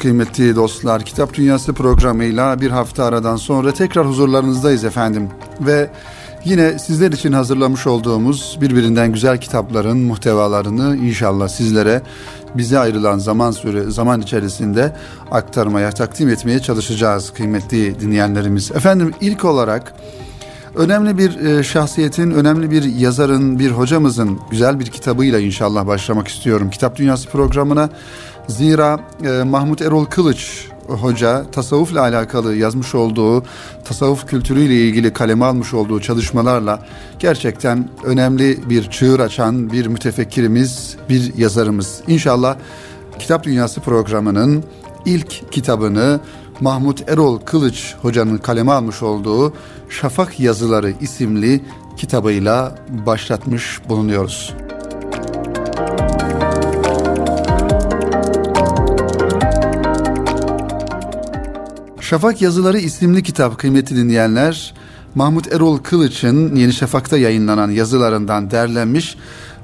kıymetli dostlar. Kitap Dünyası programıyla bir hafta aradan sonra tekrar huzurlarınızdayız efendim. Ve yine sizler için hazırlamış olduğumuz birbirinden güzel kitapların muhtevalarını inşallah sizlere bize ayrılan zaman süre zaman içerisinde aktarmaya, takdim etmeye çalışacağız kıymetli dinleyenlerimiz. Efendim ilk olarak önemli bir e, şahsiyetin, önemli bir yazarın, bir hocamızın güzel bir kitabıyla inşallah başlamak istiyorum. Kitap Dünyası programına Zira e, Mahmut Erol Kılıç hoca tasavvufla alakalı yazmış olduğu tasavvuf kültürüyle ilgili kaleme almış olduğu çalışmalarla gerçekten önemli bir çığır açan bir mütefekkirimiz, bir yazarımız. İnşallah Kitap Dünyası programının ilk kitabını Mahmut Erol Kılıç hocanın kaleme almış olduğu Şafak Yazıları isimli kitabıyla başlatmış bulunuyoruz. Şafak Yazıları isimli kitap kıymetli dinleyenler Mahmut Erol Kılıç'ın Yeni Şafak'ta yayınlanan yazılarından derlenmiş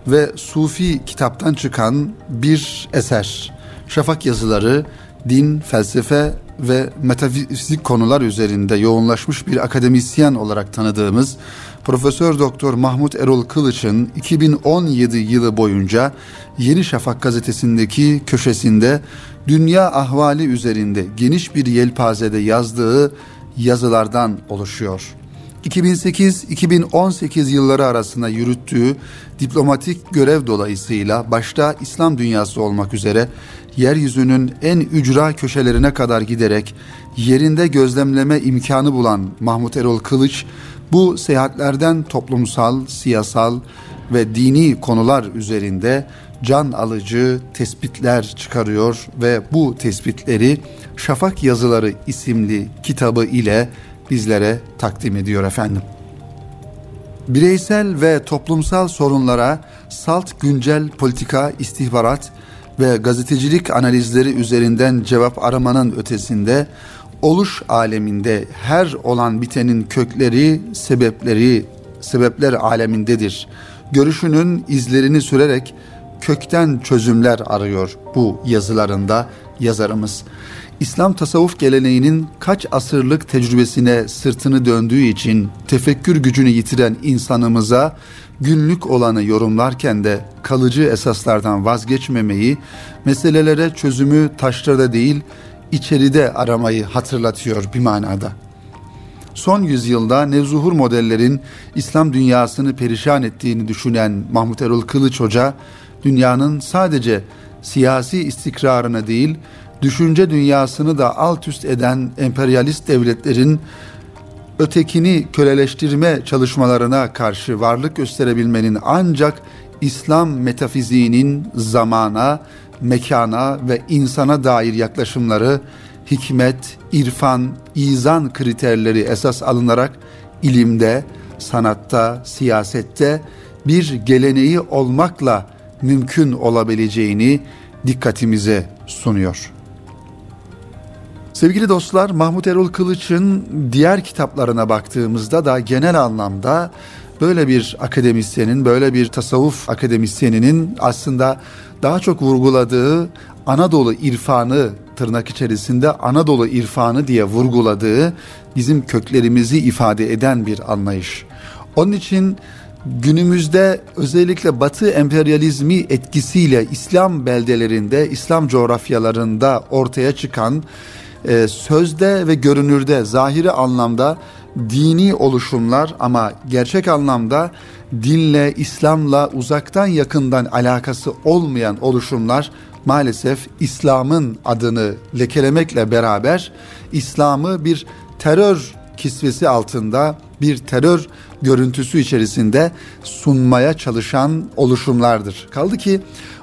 ve Sufi kitaptan çıkan bir eser. Şafak yazıları din, felsefe ve metafizik konular üzerinde yoğunlaşmış bir akademisyen olarak tanıdığımız Profesör Doktor Mahmut Erol Kılıç'ın 2017 yılı boyunca Yeni Şafak gazetesindeki köşesinde dünya ahvali üzerinde geniş bir yelpazede yazdığı yazılardan oluşuyor. 2008-2018 yılları arasında yürüttüğü diplomatik görev dolayısıyla başta İslam dünyası olmak üzere yeryüzünün en ücra köşelerine kadar giderek yerinde gözlemleme imkanı bulan Mahmut Erol Kılıç bu seyahatlerden toplumsal, siyasal ve dini konular üzerinde can alıcı tespitler çıkarıyor ve bu tespitleri Şafak Yazıları isimli kitabı ile bizlere takdim ediyor efendim. Bireysel ve toplumsal sorunlara salt güncel politika, istihbarat ve gazetecilik analizleri üzerinden cevap aramanın ötesinde oluş aleminde her olan bitenin kökleri, sebepleri, sebepler alemindedir. Görüşünün izlerini sürerek kökten çözümler arıyor bu yazılarında yazarımız. İslam tasavvuf geleneğinin kaç asırlık tecrübesine sırtını döndüğü için tefekkür gücünü yitiren insanımıza günlük olanı yorumlarken de kalıcı esaslardan vazgeçmemeyi, meselelere çözümü taşlarda değil içeride aramayı hatırlatıyor bir manada. Son yüzyılda nevzuhur modellerin İslam dünyasını perişan ettiğini düşünen Mahmut Erol Kılıç Hoca, dünyanın sadece siyasi istikrarına değil, düşünce dünyasını da alt üst eden emperyalist devletlerin ötekini köleleştirme çalışmalarına karşı varlık gösterebilmenin ancak İslam metafiziğinin zamana, mekana ve insana dair yaklaşımları hikmet, irfan, izan kriterleri esas alınarak ilimde, sanatta, siyasette bir geleneği olmakla mümkün olabileceğini dikkatimize sunuyor. Sevgili dostlar, Mahmut Erol Kılıç'ın diğer kitaplarına baktığımızda da genel anlamda böyle bir akademisyenin, böyle bir tasavvuf akademisyeninin aslında daha çok vurguladığı Anadolu irfanı tırnak içerisinde Anadolu irfanı diye vurguladığı bizim köklerimizi ifade eden bir anlayış. Onun için günümüzde özellikle Batı emperyalizmi etkisiyle İslam beldelerinde, İslam coğrafyalarında ortaya çıkan e, sözde ve görünürde, zahiri anlamda dini oluşumlar ama gerçek anlamda dinle, İslam'la uzaktan yakından alakası olmayan oluşumlar maalesef İslam'ın adını lekelemekle beraber İslam'ı bir terör kisvesi altında bir terör görüntüsü içerisinde sunmaya çalışan oluşumlardır. Kaldı ki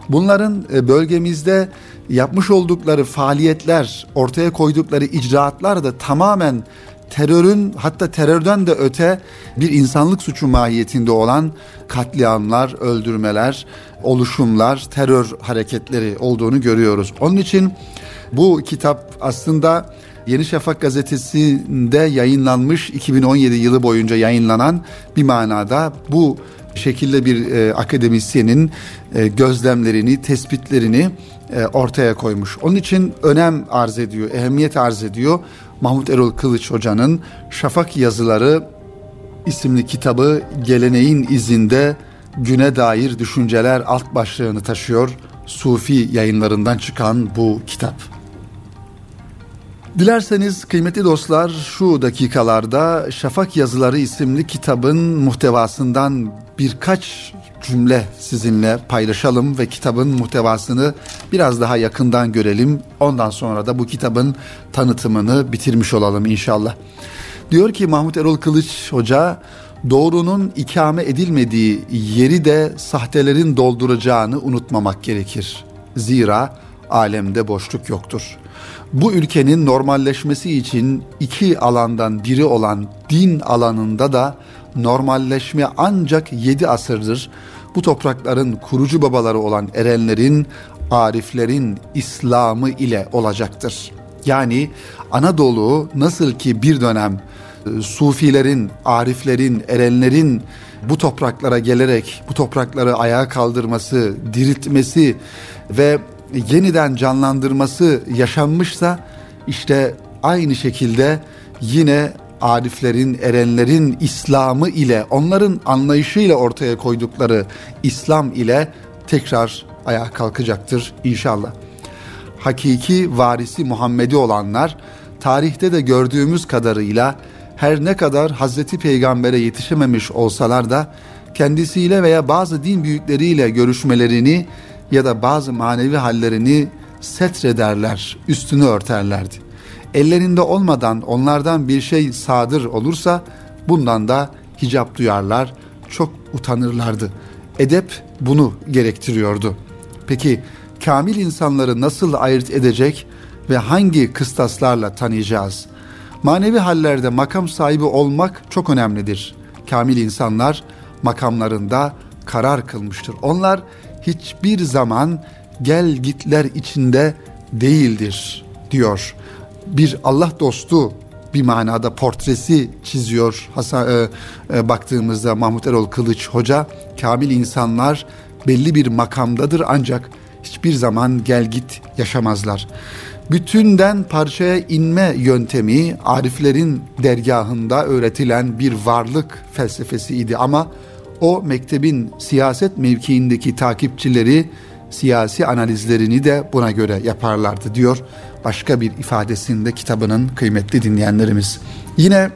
bunların e, bölgemizde yapmış oldukları faaliyetler, ortaya koydukları icraatlar da tamamen terörün hatta terörden de öte bir insanlık suçu mahiyetinde olan katliamlar, öldürmeler, oluşumlar, terör hareketleri olduğunu görüyoruz. Onun için bu kitap aslında Yeni Şafak gazetesinde yayınlanmış 2017 yılı boyunca yayınlanan bir manada bu şekilde bir e, akademisyenin e, gözlemlerini, tespitlerini e, ortaya koymuş. Onun için önem arz ediyor, ehemmiyet arz ediyor. Mahmut Erol Kılıç Hoca'nın Şafak Yazıları isimli kitabı geleneğin izinde güne dair düşünceler alt başlığını taşıyor. Sufi yayınlarından çıkan bu kitap. Dilerseniz kıymetli dostlar şu dakikalarda Şafak Yazıları isimli kitabın muhtevasından birkaç cümle sizinle paylaşalım ve kitabın muhtevasını biraz daha yakından görelim. Ondan sonra da bu kitabın tanıtımını bitirmiş olalım inşallah. Diyor ki Mahmut Erol Kılıç Hoca, doğrunun ikame edilmediği yeri de sahtelerin dolduracağını unutmamak gerekir. Zira alemde boşluk yoktur. Bu ülkenin normalleşmesi için iki alandan biri olan din alanında da normalleşme ancak yedi asırdır bu toprakların kurucu babaları olan erenlerin, ariflerin İslam'ı ile olacaktır. Yani Anadolu nasıl ki bir dönem e, sufilerin, ariflerin, erenlerin bu topraklara gelerek bu toprakları ayağa kaldırması, diriltmesi ve yeniden canlandırması yaşanmışsa işte aynı şekilde yine ariflerin, erenlerin İslam'ı ile onların anlayışıyla ortaya koydukları İslam ile tekrar ayağa kalkacaktır inşallah. Hakiki varisi Muhammedi olanlar tarihte de gördüğümüz kadarıyla her ne kadar Hazreti Peygamber'e yetişememiş olsalar da kendisiyle veya bazı din büyükleriyle görüşmelerini ya da bazı manevi hallerini setrederler, üstünü örterlerdi. Ellerinde olmadan onlardan bir şey sadır olursa bundan da hicap duyarlar, çok utanırlardı. Edep bunu gerektiriyordu. Peki kamil insanları nasıl ayırt edecek ve hangi kıstaslarla tanıyacağız? Manevi hallerde makam sahibi olmak çok önemlidir. Kamil insanlar makamlarında karar kılmıştır. Onlar hiçbir zaman gel gitler içinde değildir diyor. Bir Allah dostu bir manada portresi çiziyor. Hasan, e, e, baktığımızda Mahmut Erol Kılıç Hoca kamil insanlar belli bir makamdadır ancak hiçbir zaman gel git yaşamazlar. Bütünden parçaya inme yöntemi Ariflerin dergahında öğretilen bir varlık felsefesiydi ama o mektebin siyaset mevkiindeki takipçileri siyasi analizlerini de buna göre yaparlardı diyor başka bir ifadesinde kitabının kıymetli dinleyenlerimiz. Yine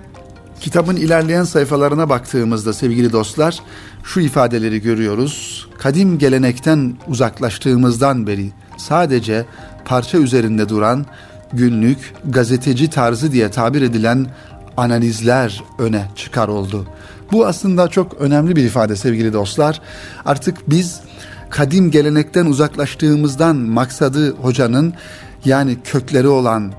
kitabın ilerleyen sayfalarına baktığımızda sevgili dostlar şu ifadeleri görüyoruz. Kadim gelenekten uzaklaştığımızdan beri sadece parça üzerinde duran günlük gazeteci tarzı diye tabir edilen analizler öne çıkar oldu. Bu aslında çok önemli bir ifade sevgili dostlar. Artık biz kadim gelenekten uzaklaştığımızdan maksadı hocanın yani kökleri olan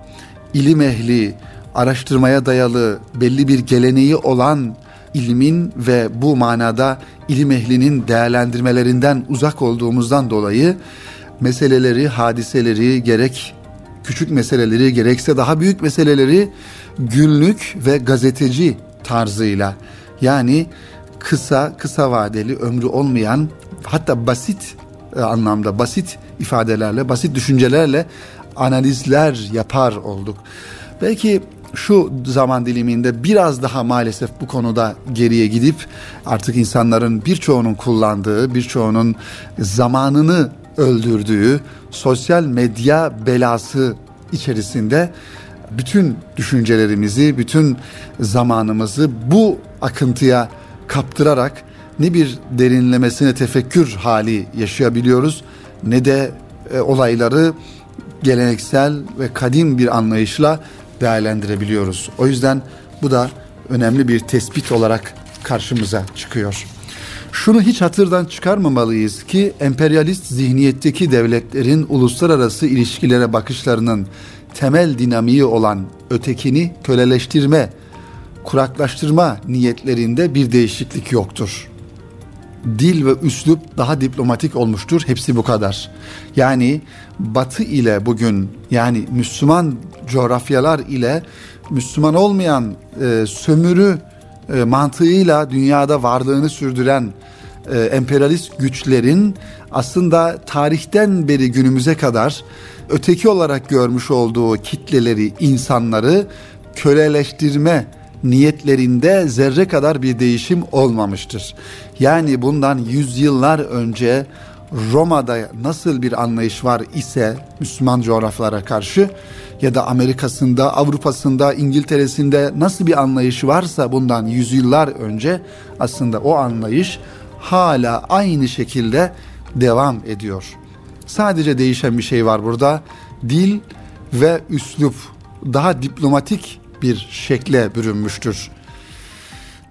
ilim ehli, araştırmaya dayalı belli bir geleneği olan ilmin ve bu manada ilim ehlinin değerlendirmelerinden uzak olduğumuzdan dolayı meseleleri, hadiseleri gerek küçük meseleleri gerekse daha büyük meseleleri günlük ve gazeteci tarzıyla yani kısa, kısa vadeli, ömrü olmayan hatta basit e, anlamda basit ifadelerle, basit düşüncelerle analizler yapar olduk. Belki şu zaman diliminde biraz daha maalesef bu konuda geriye gidip artık insanların birçoğunun kullandığı, birçoğunun zamanını öldürdüğü sosyal medya belası içerisinde bütün düşüncelerimizi, bütün zamanımızı bu akıntıya kaptırarak ne bir derinlemesine tefekkür hali yaşayabiliyoruz ne de e, olayları geleneksel ve kadim bir anlayışla değerlendirebiliyoruz. O yüzden bu da önemli bir tespit olarak karşımıza çıkıyor. Şunu hiç hatırdan çıkarmamalıyız ki emperyalist zihniyetteki devletlerin uluslararası ilişkilere bakışlarının temel dinamiği olan ötekini köleleştirme, kuraklaştırma niyetlerinde bir değişiklik yoktur. Dil ve üslup daha diplomatik olmuştur. Hepsi bu kadar. Yani Batı ile bugün yani Müslüman coğrafyalar ile Müslüman olmayan e, sömürü e, mantığıyla dünyada varlığını sürdüren e, emperyalist güçlerin aslında tarihten beri günümüze kadar öteki olarak görmüş olduğu kitleleri, insanları köleleştirme niyetlerinde zerre kadar bir değişim olmamıştır. Yani bundan yüzyıllar önce Roma'da nasıl bir anlayış var ise Müslüman coğrafyalara karşı ya da Amerika'sında, Avrupa'sında, İngiltere'sinde nasıl bir anlayış varsa bundan yüzyıllar önce aslında o anlayış hala aynı şekilde devam ediyor. Sadece değişen bir şey var burada. Dil ve üslup daha diplomatik bir şekle bürünmüştür.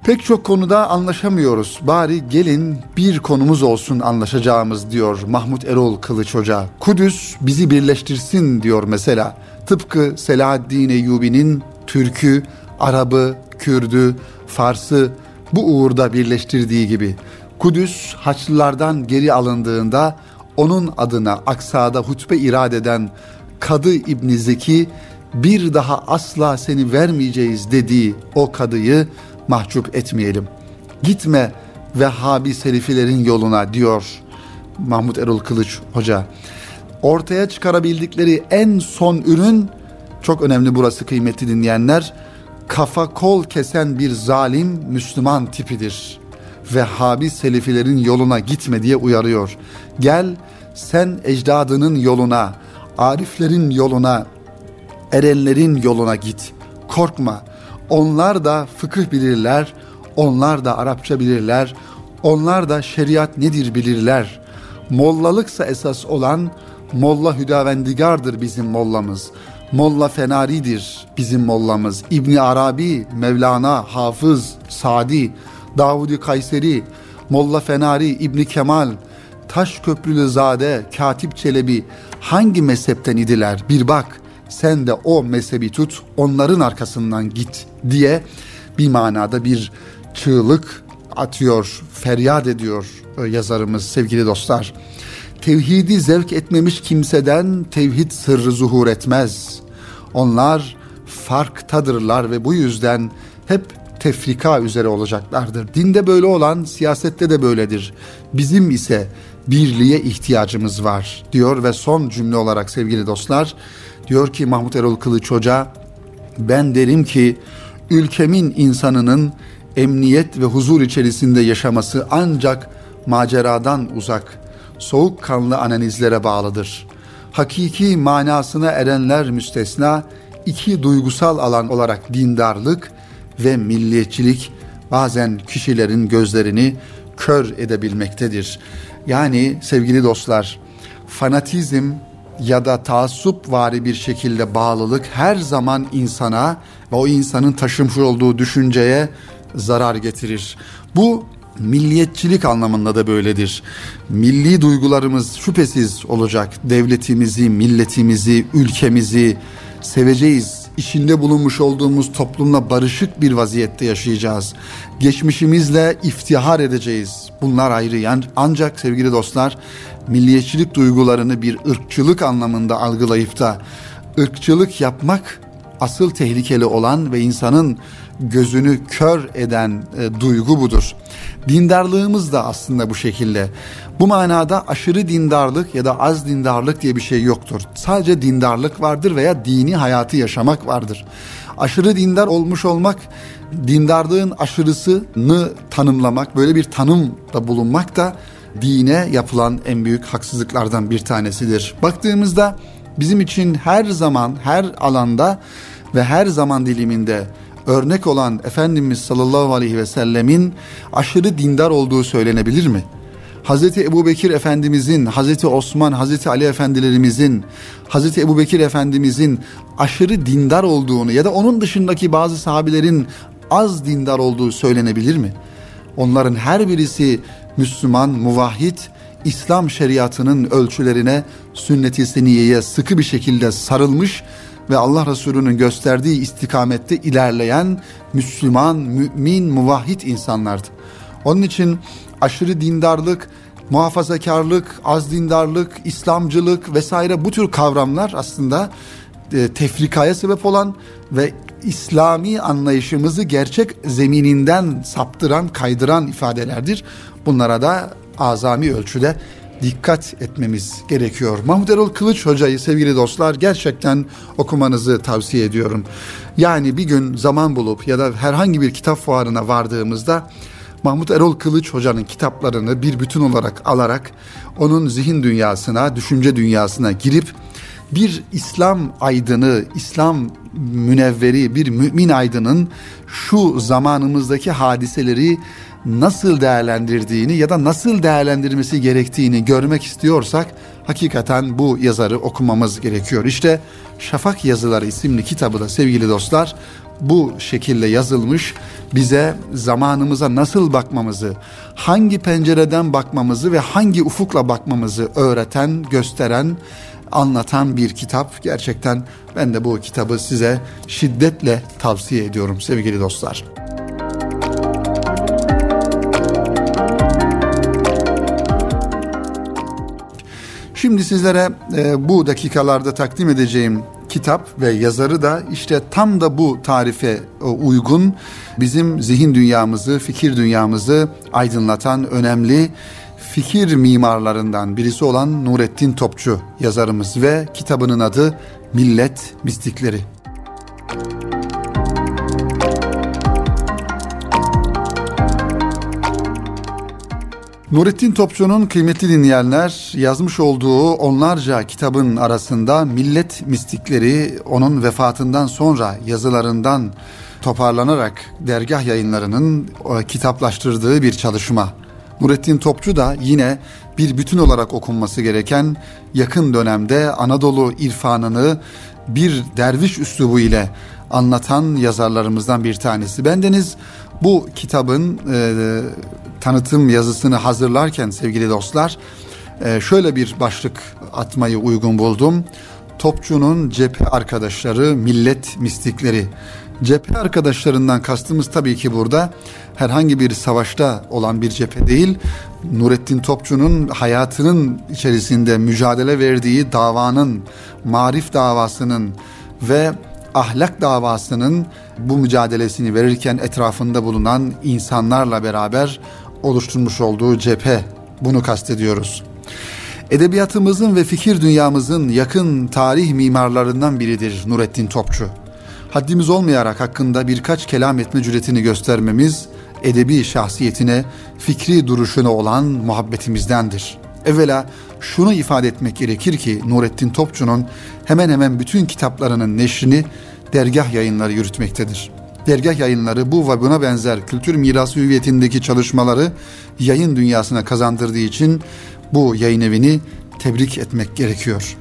Pek çok konuda anlaşamıyoruz. Bari gelin bir konumuz olsun anlaşacağımız diyor Mahmut Erol Kılıç Hoca. Kudüs bizi birleştirsin diyor mesela. Tıpkı Selahaddin Eyyubi'nin Türk'ü, Arap'ı, Kürd'ü, Fars'ı bu uğurda birleştirdiği gibi. Kudüs Haçlılardan geri alındığında onun adına Aksa'da hutbe irade eden Kadı İbni Zeki bir daha asla seni vermeyeceğiz dediği o kadıyı mahcup etmeyelim. Gitme Vehhabi Selifilerin yoluna diyor Mahmut Erol Kılıç Hoca. Ortaya çıkarabildikleri en son ürün çok önemli burası kıymetli dinleyenler. Kafa kol kesen bir zalim Müslüman tipidir. Vehhabi Selifilerin yoluna gitme diye uyarıyor. Gel sen ecdadının yoluna, ariflerin yoluna, erenlerin yoluna git. Korkma. Onlar da fıkıh bilirler, onlar da Arapça bilirler, onlar da şeriat nedir bilirler. Mollalıksa esas olan Molla Hüdavendigar'dır bizim mollamız. Molla Fenari'dir bizim mollamız. İbni Arabi, Mevlana, Hafız, Sadi, Davudi Kayseri, Molla Fenari, İbni Kemal, Taş Köprülü Zade, Katip Çelebi hangi mezhepten idiler bir bak sen de o mezhebi tut onların arkasından git diye bir manada bir çığlık atıyor, feryat ediyor yazarımız sevgili dostlar. Tevhidi zevk etmemiş kimseden tevhid sırrı zuhur etmez. Onlar farktadırlar ve bu yüzden hep tefrika üzere olacaklardır. Dinde böyle olan siyasette de böyledir. Bizim ise birliğe ihtiyacımız var diyor ve son cümle olarak sevgili dostlar diyor ki Mahmut Erol Kılıç Hoca ben derim ki ülkemin insanının emniyet ve huzur içerisinde yaşaması ancak maceradan uzak, soğukkanlı analizlere bağlıdır. Hakiki manasına erenler müstesna iki duygusal alan olarak dindarlık ve milliyetçilik bazen kişilerin gözlerini kör edebilmektedir. Yani sevgili dostlar, fanatizm ya da taassup vari bir şekilde bağlılık her zaman insana ve o insanın taşımış olduğu düşünceye zarar getirir. Bu milliyetçilik anlamında da böyledir. Milli duygularımız şüphesiz olacak. Devletimizi, milletimizi, ülkemizi seveceğiz içinde bulunmuş olduğumuz toplumla barışık bir vaziyette yaşayacağız. Geçmişimizle iftihar edeceğiz. Bunlar ayrı. Yani ancak sevgili dostlar milliyetçilik duygularını bir ırkçılık anlamında algılayıp da ırkçılık yapmak asıl tehlikeli olan ve insanın gözünü kör eden e, duygu budur. Dindarlığımız da aslında bu şekilde. Bu manada aşırı dindarlık ya da az dindarlık diye bir şey yoktur. Sadece dindarlık vardır veya dini hayatı yaşamak vardır. Aşırı dindar olmuş olmak, dindarlığın aşırısını tanımlamak, böyle bir tanımda bulunmak da dine yapılan en büyük haksızlıklardan bir tanesidir. Baktığımızda bizim için her zaman, her alanda ve her zaman diliminde örnek olan Efendimiz sallallahu aleyhi ve sellemin aşırı dindar olduğu söylenebilir mi? Hazreti Ebu Bekir Efendimizin, Hazreti Osman, Hazreti Ali Efendilerimizin, Hazreti Ebu Bekir Efendimizin aşırı dindar olduğunu ya da onun dışındaki bazı sahabilerin az dindar olduğu söylenebilir mi? Onların her birisi Müslüman, muvahhid, İslam şeriatının ölçülerine, sünnet-i seniyeye sıkı bir şekilde sarılmış ve Allah Resulü'nün gösterdiği istikamette ilerleyen Müslüman, mümin, muvahhid insanlardı. Onun için aşırı dindarlık, muhafazakarlık, az dindarlık, İslamcılık vesaire bu tür kavramlar aslında e, tefrikaya sebep olan ve İslami anlayışımızı gerçek zemininden saptıran, kaydıran ifadelerdir. Bunlara da azami ölçüde dikkat etmemiz gerekiyor. Mahmut Erol Kılıç Hoca'yı sevgili dostlar gerçekten okumanızı tavsiye ediyorum. Yani bir gün zaman bulup ya da herhangi bir kitap fuarına vardığımızda Mahmut Erol Kılıç Hoca'nın kitaplarını bir bütün olarak alarak onun zihin dünyasına, düşünce dünyasına girip bir İslam aydını, İslam münevveri, bir mümin aydının şu zamanımızdaki hadiseleri nasıl değerlendirdiğini ya da nasıl değerlendirmesi gerektiğini görmek istiyorsak hakikaten bu yazarı okumamız gerekiyor. İşte Şafak Yazıları isimli kitabı da sevgili dostlar bu şekilde yazılmış bize zamanımıza nasıl bakmamızı, hangi pencereden bakmamızı ve hangi ufukla bakmamızı öğreten, gösteren, anlatan bir kitap. Gerçekten ben de bu kitabı size şiddetle tavsiye ediyorum sevgili dostlar. Şimdi sizlere e, bu dakikalarda takdim edeceğim kitap ve yazarı da işte tam da bu tarife e, uygun bizim zihin dünyamızı, fikir dünyamızı aydınlatan önemli fikir mimarlarından birisi olan Nurettin Topçu yazarımız ve kitabının adı Millet Mistikleri. Nurettin Topçu'nun kıymetli dinleyenler yazmış olduğu onlarca kitabın arasında Millet Mistikleri onun vefatından sonra yazılarından toparlanarak dergah yayınlarının e, kitaplaştırdığı bir çalışma. Nurettin Topçu da yine bir bütün olarak okunması gereken yakın dönemde Anadolu irfanını bir derviş üslubu ile anlatan yazarlarımızdan bir tanesi. Bendeniz bu kitabın e, tanıtım yazısını hazırlarken sevgili dostlar e, şöyle bir başlık atmayı uygun buldum. Topçu'nun cephe arkadaşları, millet mistikleri. Cephe arkadaşlarından kastımız tabii ki burada herhangi bir savaşta olan bir cephe değil. Nurettin Topçu'nun hayatının içerisinde mücadele verdiği davanın, marif davasının ve ahlak davasının bu mücadelesini verirken etrafında bulunan insanlarla beraber oluşturmuş olduğu cephe bunu kastediyoruz. Edebiyatımızın ve fikir dünyamızın yakın tarih mimarlarından biridir Nurettin Topçu. Haddimiz olmayarak hakkında birkaç kelam etme cüretini göstermemiz edebi şahsiyetine, fikri duruşuna olan muhabbetimizdendir. Evvela şunu ifade etmek gerekir ki Nurettin Topçu'nun hemen hemen bütün kitaplarının neşrini dergah yayınları yürütmektedir. Dergah yayınları bu ve buna benzer kültür mirası hüviyetindeki çalışmaları yayın dünyasına kazandırdığı için bu yayın evini tebrik etmek gerekiyor.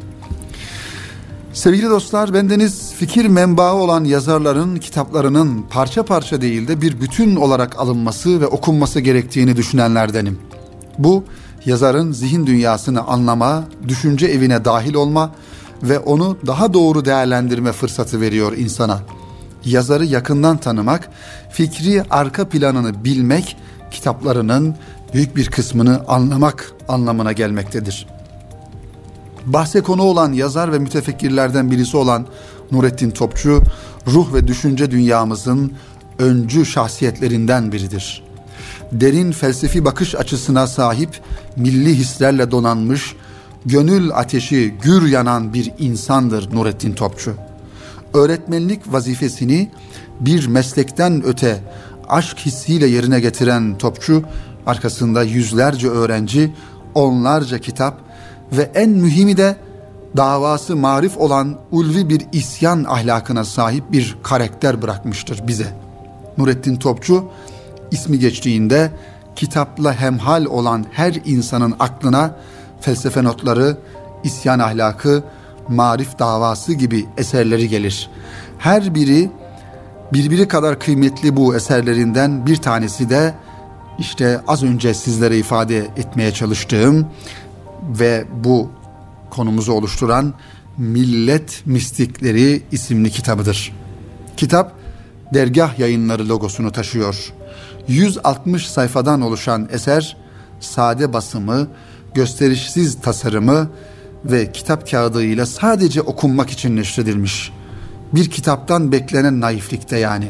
Sevgili dostlar, bendeniz fikir menbaı olan yazarların kitaplarının parça parça değil de bir bütün olarak alınması ve okunması gerektiğini düşünenlerdenim. Bu, yazarın zihin dünyasını anlama, düşünce evine dahil olma ve onu daha doğru değerlendirme fırsatı veriyor insana. Yazarı yakından tanımak, fikri arka planını bilmek, kitaplarının büyük bir kısmını anlamak anlamına gelmektedir. Bahse konu olan yazar ve mütefekkirlerden birisi olan Nurettin Topçu, ruh ve düşünce dünyamızın öncü şahsiyetlerinden biridir. Derin felsefi bakış açısına sahip, milli hislerle donanmış, gönül ateşi gür yanan bir insandır Nurettin Topçu. Öğretmenlik vazifesini bir meslekten öte aşk hissiyle yerine getiren Topçu, arkasında yüzlerce öğrenci, onlarca kitap ve en mühimi de davası marif olan ulvi bir isyan ahlakına sahip bir karakter bırakmıştır bize. Nurettin Topçu ismi geçtiğinde kitapla hemhal olan her insanın aklına felsefe notları, isyan ahlakı, marif davası gibi eserleri gelir. Her biri birbiri kadar kıymetli bu eserlerinden bir tanesi de işte az önce sizlere ifade etmeye çalıştığım ve bu konumuzu oluşturan Millet Mistikleri isimli kitabıdır. Kitap dergah yayınları logosunu taşıyor. 160 sayfadan oluşan eser sade basımı, gösterişsiz tasarımı ve kitap kağıdıyla sadece okunmak için neşredilmiş. Bir kitaptan beklenen naiflikte yani.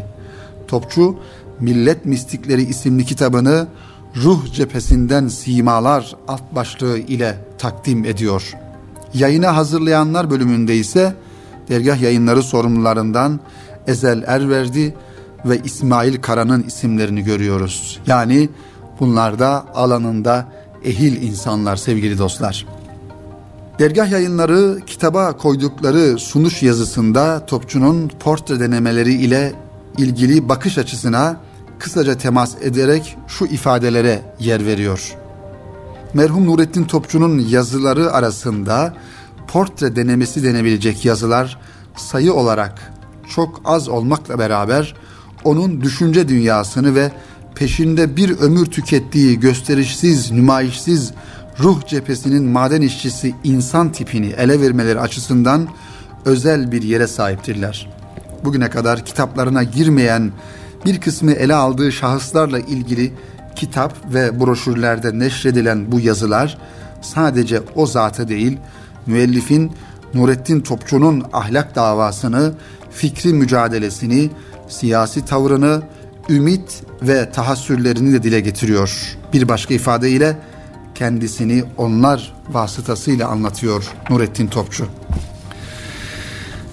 Topçu Millet Mistikleri isimli kitabını Ruh Cephesinden Simalar alt başlığı ile takdim ediyor. Yayına hazırlayanlar bölümünde ise dergah yayınları sorumlularından Ezel Erverdi ve İsmail Kara'nın isimlerini görüyoruz. Yani bunlar da alanında ehil insanlar sevgili dostlar. Dergah yayınları kitaba koydukları sunuş yazısında Topçu'nun portre denemeleri ile ilgili bakış açısına kısaca temas ederek şu ifadelere yer veriyor. Merhum Nurettin Topçu'nun yazıları arasında portre denemesi denebilecek yazılar sayı olarak çok az olmakla beraber onun düşünce dünyasını ve peşinde bir ömür tükettiği gösterişsiz, nümayişsiz ruh cephesinin maden işçisi insan tipini ele vermeleri açısından özel bir yere sahiptirler. Bugüne kadar kitaplarına girmeyen bir kısmı ele aldığı şahıslarla ilgili kitap ve broşürlerde neşredilen bu yazılar sadece o zatı değil, müellifin Nurettin Topçu'nun ahlak davasını, fikri mücadelesini, siyasi tavrını, ümit ve tahassürlerini de dile getiriyor. Bir başka ifadeyle kendisini onlar vasıtasıyla anlatıyor Nurettin Topçu.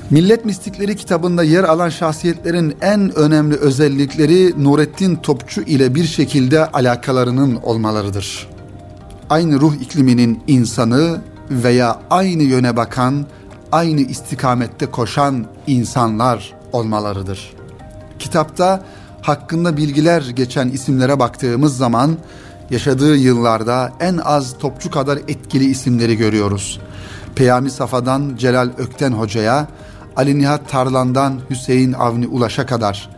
Millet Mistikleri kitabında yer alan şahsiyetlerin en önemli özellikleri Nurettin Topçu ile bir şekilde alakalarının olmalarıdır. Aynı ruh ikliminin insanı veya aynı yöne bakan, aynı istikamette koşan insanlar olmalarıdır. Kitapta hakkında bilgiler geçen isimlere baktığımız zaman yaşadığı yıllarda en az topçu kadar etkili isimleri görüyoruz. Peyami Safa'dan Celal Ökten Hoca'ya, Ali Nihat Tarlan'dan Hüseyin Avni Ulaş'a kadar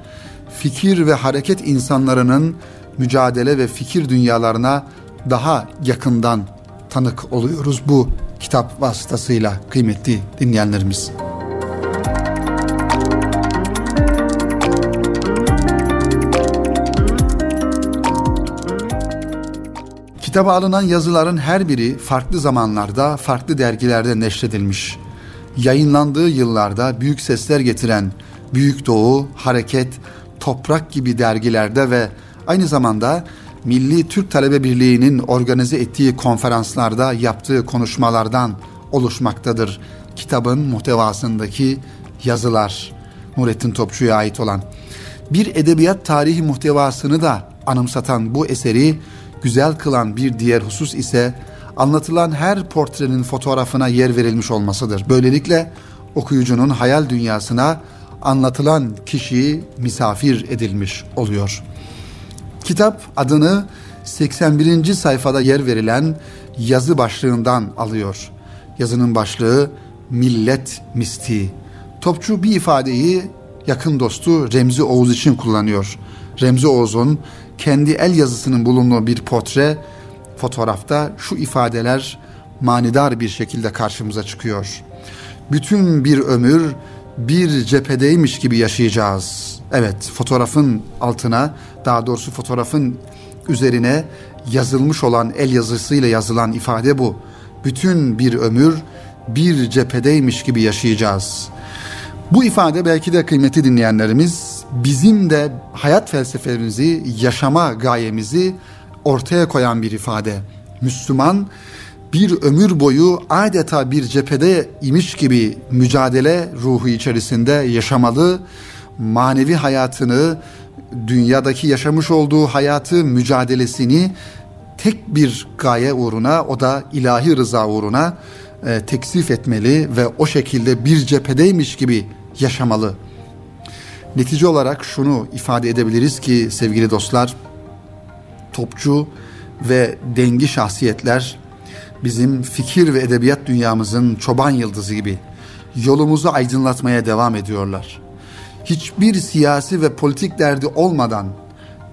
fikir ve hareket insanlarının mücadele ve fikir dünyalarına daha yakından tanık oluyoruz bu kitap vasıtasıyla kıymetli dinleyenlerimiz. Kitaba alınan yazıların her biri farklı zamanlarda, farklı dergilerde neşredilmiş. Yayınlandığı yıllarda büyük sesler getiren Büyük Doğu, Hareket, Toprak gibi dergilerde ve aynı zamanda Milli Türk Talebe Birliği'nin organize ettiği konferanslarda yaptığı konuşmalardan oluşmaktadır. Kitabın muhtevasındaki yazılar Nurettin Topçu'ya ait olan. Bir edebiyat tarihi muhtevasını da anımsatan bu eseri güzel kılan bir diğer husus ise anlatılan her portrenin fotoğrafına yer verilmiş olmasıdır. Böylelikle okuyucunun hayal dünyasına anlatılan kişiyi misafir edilmiş oluyor. Kitap adını 81. sayfada yer verilen yazı başlığından alıyor. Yazının başlığı Millet Mistiği. Topçu bir ifadeyi yakın dostu Remzi Oğuz için kullanıyor. Remzi Oğuz'un kendi el yazısının bulunduğu bir portre fotoğrafta şu ifadeler manidar bir şekilde karşımıza çıkıyor. Bütün bir ömür bir cephedeymiş gibi yaşayacağız. Evet, fotoğrafın altına, daha doğrusu fotoğrafın üzerine yazılmış olan el yazısıyla yazılan ifade bu. Bütün bir ömür bir cephedeymiş gibi yaşayacağız. Bu ifade belki de kıymeti dinleyenlerimiz bizim de hayat felsefemizi, yaşama gayemizi ortaya koyan bir ifade. Müslüman bir ömür boyu adeta bir cephede imiş gibi mücadele ruhu içerisinde yaşamalı, manevi hayatını, dünyadaki yaşamış olduğu hayatı, mücadelesini tek bir gaye uğruna, o da ilahi rıza uğruna e, teksif etmeli ve o şekilde bir cephedeymiş gibi yaşamalı. Netice olarak şunu ifade edebiliriz ki sevgili dostlar, topçu ve dengi şahsiyetler bizim fikir ve edebiyat dünyamızın çoban yıldızı gibi yolumuzu aydınlatmaya devam ediyorlar. Hiçbir siyasi ve politik derdi olmadan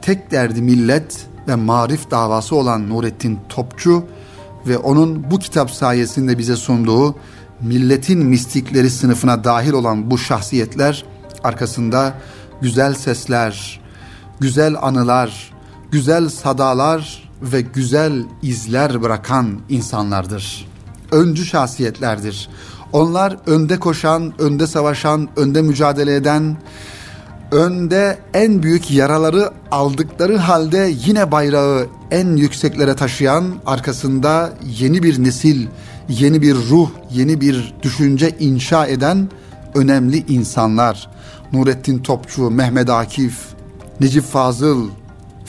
tek derdi millet ve marif davası olan Nurettin Topçu ve onun bu kitap sayesinde bize sunduğu milletin mistikleri sınıfına dahil olan bu şahsiyetler arkasında güzel sesler, güzel anılar, güzel sadalar ve güzel izler bırakan insanlardır. Öncü şahsiyetlerdir. Onlar önde koşan, önde savaşan, önde mücadele eden, önde en büyük yaraları aldıkları halde yine bayrağı en yükseklere taşıyan, arkasında yeni bir nesil, yeni bir ruh, yeni bir düşünce inşa eden önemli insanlar. Nurettin Topçu, Mehmet Akif, Necip Fazıl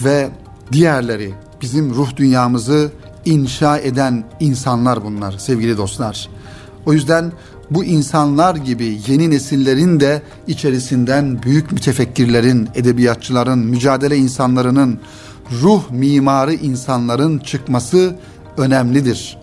ve diğerleri bizim ruh dünyamızı inşa eden insanlar bunlar sevgili dostlar. O yüzden bu insanlar gibi yeni nesillerin de içerisinden büyük mütefekkirlerin, edebiyatçıların, mücadele insanlarının, ruh mimarı insanların çıkması önemlidir.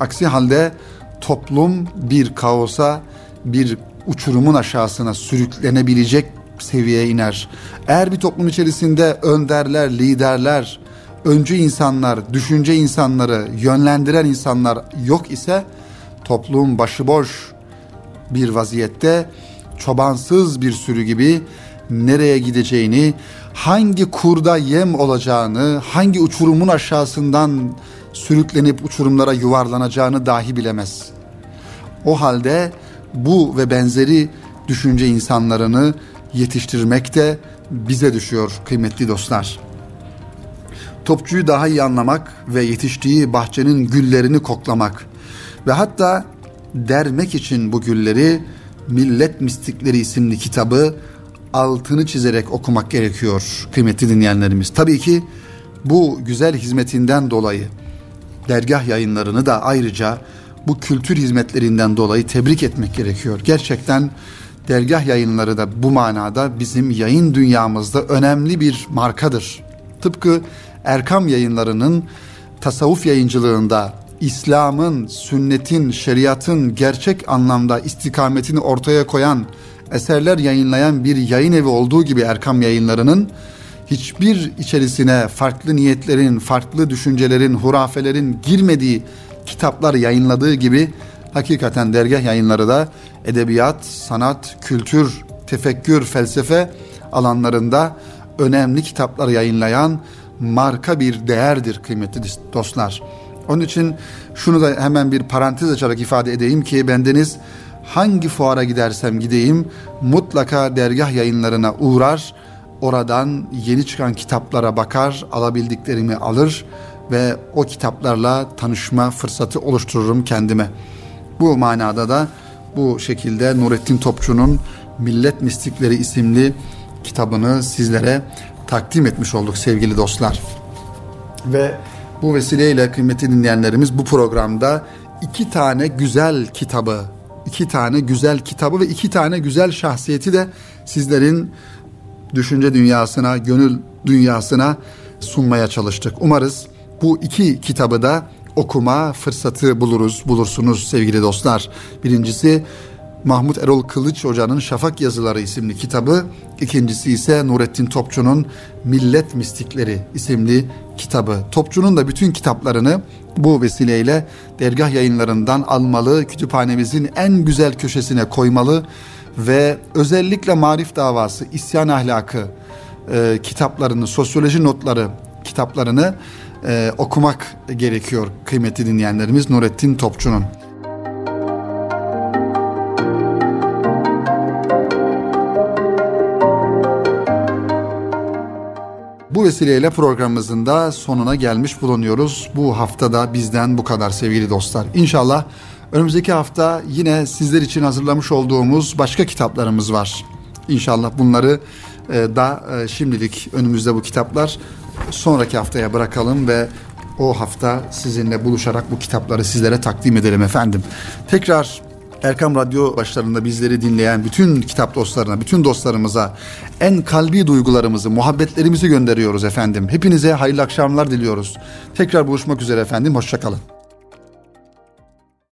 Aksi halde toplum bir kaosa, bir uçurumun aşağısına sürüklenebilecek seviyeye iner. Eğer bir toplum içerisinde önderler, liderler, öncü insanlar, düşünce insanları, yönlendiren insanlar yok ise toplum başıboş bir vaziyette çobansız bir sürü gibi nereye gideceğini, hangi kurda yem olacağını, hangi uçurumun aşağısından sürüklenip uçurumlara yuvarlanacağını dahi bilemez. O halde bu ve benzeri düşünce insanlarını yetiştirmek de bize düşüyor kıymetli dostlar. Topçuyu daha iyi anlamak ve yetiştiği bahçenin güllerini koklamak ve hatta dermek için bu gülleri Millet Mistikleri isimli kitabı altını çizerek okumak gerekiyor kıymetli dinleyenlerimiz. Tabii ki bu güzel hizmetinden dolayı dergah yayınlarını da ayrıca bu kültür hizmetlerinden dolayı tebrik etmek gerekiyor. Gerçekten dergah yayınları da bu manada bizim yayın dünyamızda önemli bir markadır. Tıpkı Erkam yayınlarının tasavvuf yayıncılığında İslam'ın, sünnetin, şeriatın gerçek anlamda istikametini ortaya koyan eserler yayınlayan bir yayın evi olduğu gibi Erkam yayınlarının hiçbir içerisine farklı niyetlerin, farklı düşüncelerin, hurafelerin girmediği kitaplar yayınladığı gibi hakikaten dergah yayınları da edebiyat, sanat, kültür, tefekkür, felsefe alanlarında önemli kitaplar yayınlayan marka bir değerdir kıymetli dostlar. Onun için şunu da hemen bir parantez açarak ifade edeyim ki bendeniz hangi fuara gidersem gideyim mutlaka dergah yayınlarına uğrar. Oradan yeni çıkan kitaplara bakar, alabildiklerimi alır ve o kitaplarla tanışma fırsatı oluştururum kendime. Bu manada da bu şekilde Nurettin Topçu'nun Millet Mistikleri isimli kitabını sizlere takdim etmiş olduk sevgili dostlar. Ve bu vesileyle kıymetli dinleyenlerimiz bu programda iki tane güzel kitabı, iki tane güzel kitabı ve iki tane güzel şahsiyeti de sizlerin düşünce dünyasına, gönül dünyasına sunmaya çalıştık. Umarız bu iki kitabı da okuma fırsatı buluruz, bulursunuz sevgili dostlar. Birincisi Mahmut Erol Kılıç Hoca'nın Şafak Yazıları isimli kitabı, ikincisi ise Nurettin Topçu'nun Millet Mistikleri isimli kitabı. Topçu'nun da bütün kitaplarını bu vesileyle dergah yayınlarından almalı, kütüphanemizin en güzel köşesine koymalı ve özellikle Marif Davası, İsyan Ahlakı e, kitaplarını, sosyoloji notları kitaplarını e, okumak gerekiyor kıymetli dinleyenlerimiz Nurettin Topçu'nun. Bu vesileyle programımızın da sonuna gelmiş bulunuyoruz. Bu haftada bizden bu kadar sevgili dostlar. İnşallah önümüzdeki hafta yine sizler için hazırlamış olduğumuz başka kitaplarımız var. İnşallah bunları e, da e, şimdilik önümüzde bu kitaplar sonraki haftaya bırakalım ve o hafta sizinle buluşarak bu kitapları sizlere takdim edelim efendim. Tekrar Erkam Radyo başlarında bizleri dinleyen bütün kitap dostlarına, bütün dostlarımıza en kalbi duygularımızı, muhabbetlerimizi gönderiyoruz efendim. Hepinize hayırlı akşamlar diliyoruz. Tekrar buluşmak üzere efendim, hoşçakalın.